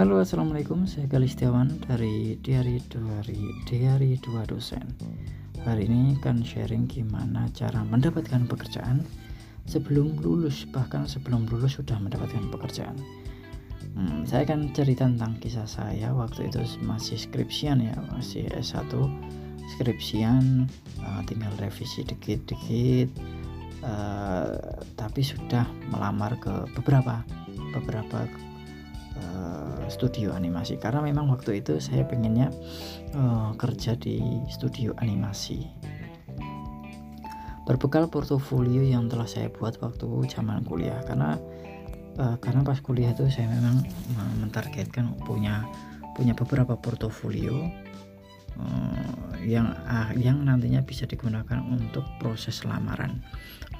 Halo assalamualaikum. Saya Gali Setiawan dari Diary Diary Diary Dua Dosen. Hari ini akan sharing gimana cara mendapatkan pekerjaan sebelum lulus bahkan sebelum lulus sudah mendapatkan pekerjaan. Hmm, Saya akan cerita tentang kisah saya. Waktu itu masih skripsian ya masih S1 skripsian uh, tinggal revisi dikit-dikit uh, tapi sudah melamar ke beberapa beberapa uh, studio animasi. Karena memang waktu itu saya pengennya uh, kerja di studio animasi. Berbekal portofolio yang telah saya buat waktu zaman kuliah. Karena uh, karena pas kuliah itu saya memang mentargetkan punya punya beberapa portofolio. Uh, yang uh, yang nantinya bisa digunakan untuk proses lamaran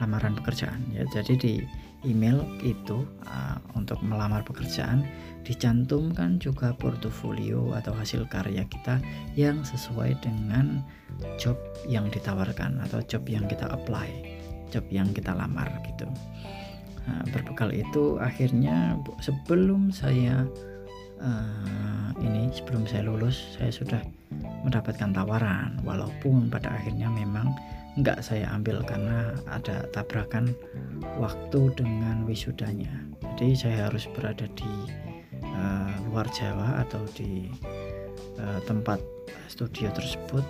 lamaran pekerjaan ya. Jadi di email itu uh, untuk melamar pekerjaan dicantumkan juga portofolio atau hasil karya kita yang sesuai dengan job yang ditawarkan atau job yang kita apply job yang kita lamar gitu. Nah, berbekal itu akhirnya sebelum saya uh, ini sebelum saya lulus saya sudah mendapatkan tawaran. Walaupun pada akhirnya memang nggak saya ambil karena ada tabrakan waktu dengan wisudanya. Jadi saya harus berada di uh, luar Jawa atau di uh, tempat studio tersebut.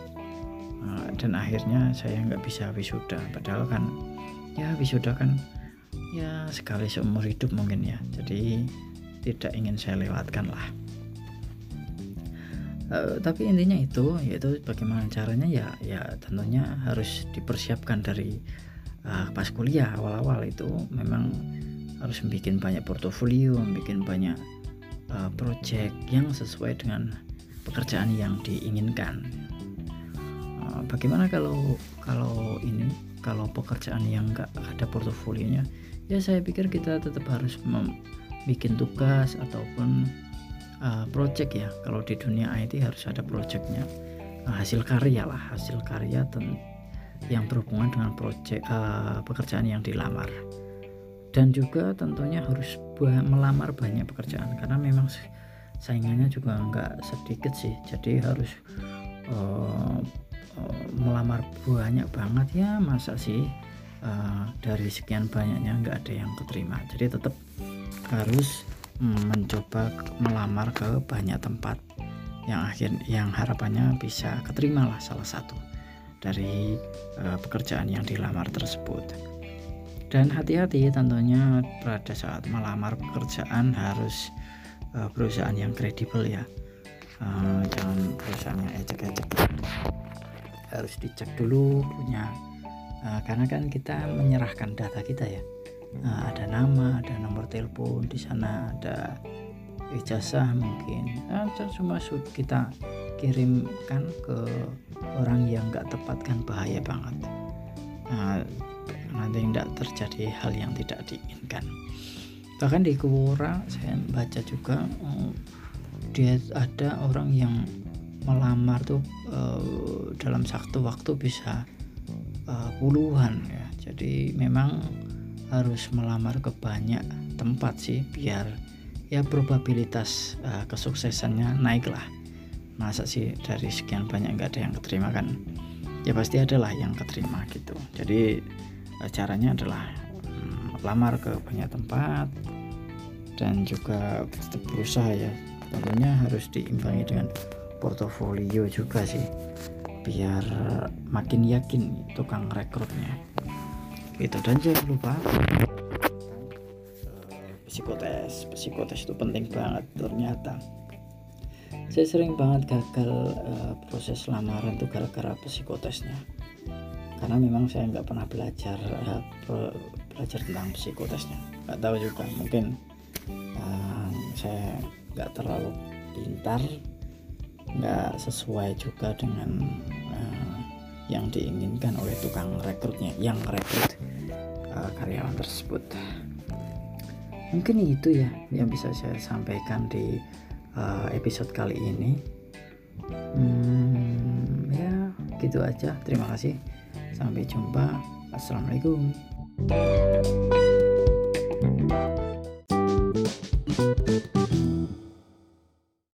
Uh, dan akhirnya saya nggak bisa wisuda. Padahal kan ya wisuda kan ya sekali seumur hidup mungkin ya. Jadi tidak ingin saya lewatkan lah Uh, tapi intinya itu yaitu bagaimana caranya ya ya tentunya harus dipersiapkan dari uh, pas kuliah awal-awal itu memang harus bikin banyak portofolio, bikin banyak uh, project yang sesuai dengan pekerjaan yang diinginkan. Uh, bagaimana kalau kalau ini kalau pekerjaan yang enggak ada portofolionya ya saya pikir kita tetap harus bikin tugas ataupun uh, project ya. Kalau di dunia IT harus ada projectnya. Uh, hasil karya lah hasil karya yang berhubungan dengan project uh, pekerjaan yang dilamar. Dan juga tentunya harus melamar banyak pekerjaan karena memang saingannya juga nggak sedikit sih. Jadi harus uh, uh, melamar banyak banget ya masa sih uh, dari sekian banyaknya nggak ada yang keterima. Jadi tetap harus mencoba melamar ke banyak tempat yang akhir yang harapannya bisa keterima lah salah satu dari uh, pekerjaan yang dilamar tersebut. Dan hati-hati tentunya pada saat melamar pekerjaan harus uh, perusahaan yang kredibel ya. Uh, jangan perusahaan yang ecek-ecek harus dicek dulu punya uh, karena kan kita menyerahkan data kita ya nah, ada nama ada nomor telepon di sana ada ijazah mungkin. Nah, cuma kita kirimkan ke orang yang nggak tepat kan bahaya banget. Nah, nanti tidak terjadi hal yang tidak diinginkan. Bahkan di Kuwora saya baca juga oh, dia ada orang yang melamar tuh uh, dalam satu waktu bisa uh, puluhan ya. Jadi memang harus melamar ke banyak tempat sih biar ya probabilitas uh, kesuksesannya naik lah masa sih dari sekian banyak nggak ada yang keterima kan? Ya pasti adalah yang keterima gitu. Jadi uh, caranya adalah um, lamar ke banyak tempat dan juga tetap berusaha ya. Tentunya harus diimbangi dengan portofolio juga sih biar makin yakin tukang rekrutnya itu dan jangan lupa psikotes. Psikotes itu penting banget ternyata. Saya sering banget gagal uh, proses lamaran tuh gara-gara psikotesnya. Karena memang saya nggak pernah belajar uh, belajar tentang psikotesnya. Nggak tahu juga mungkin uh, saya nggak terlalu pintar nggak sesuai juga dengan uh, yang diinginkan oleh tukang rekrutnya yang rekrut uh, karyawan tersebut. Mungkin itu ya yang bisa saya sampaikan di uh, episode kali ini. Hmm, ya gitu aja. Terima kasih. Sampai jumpa. Assalamualaikum. thank you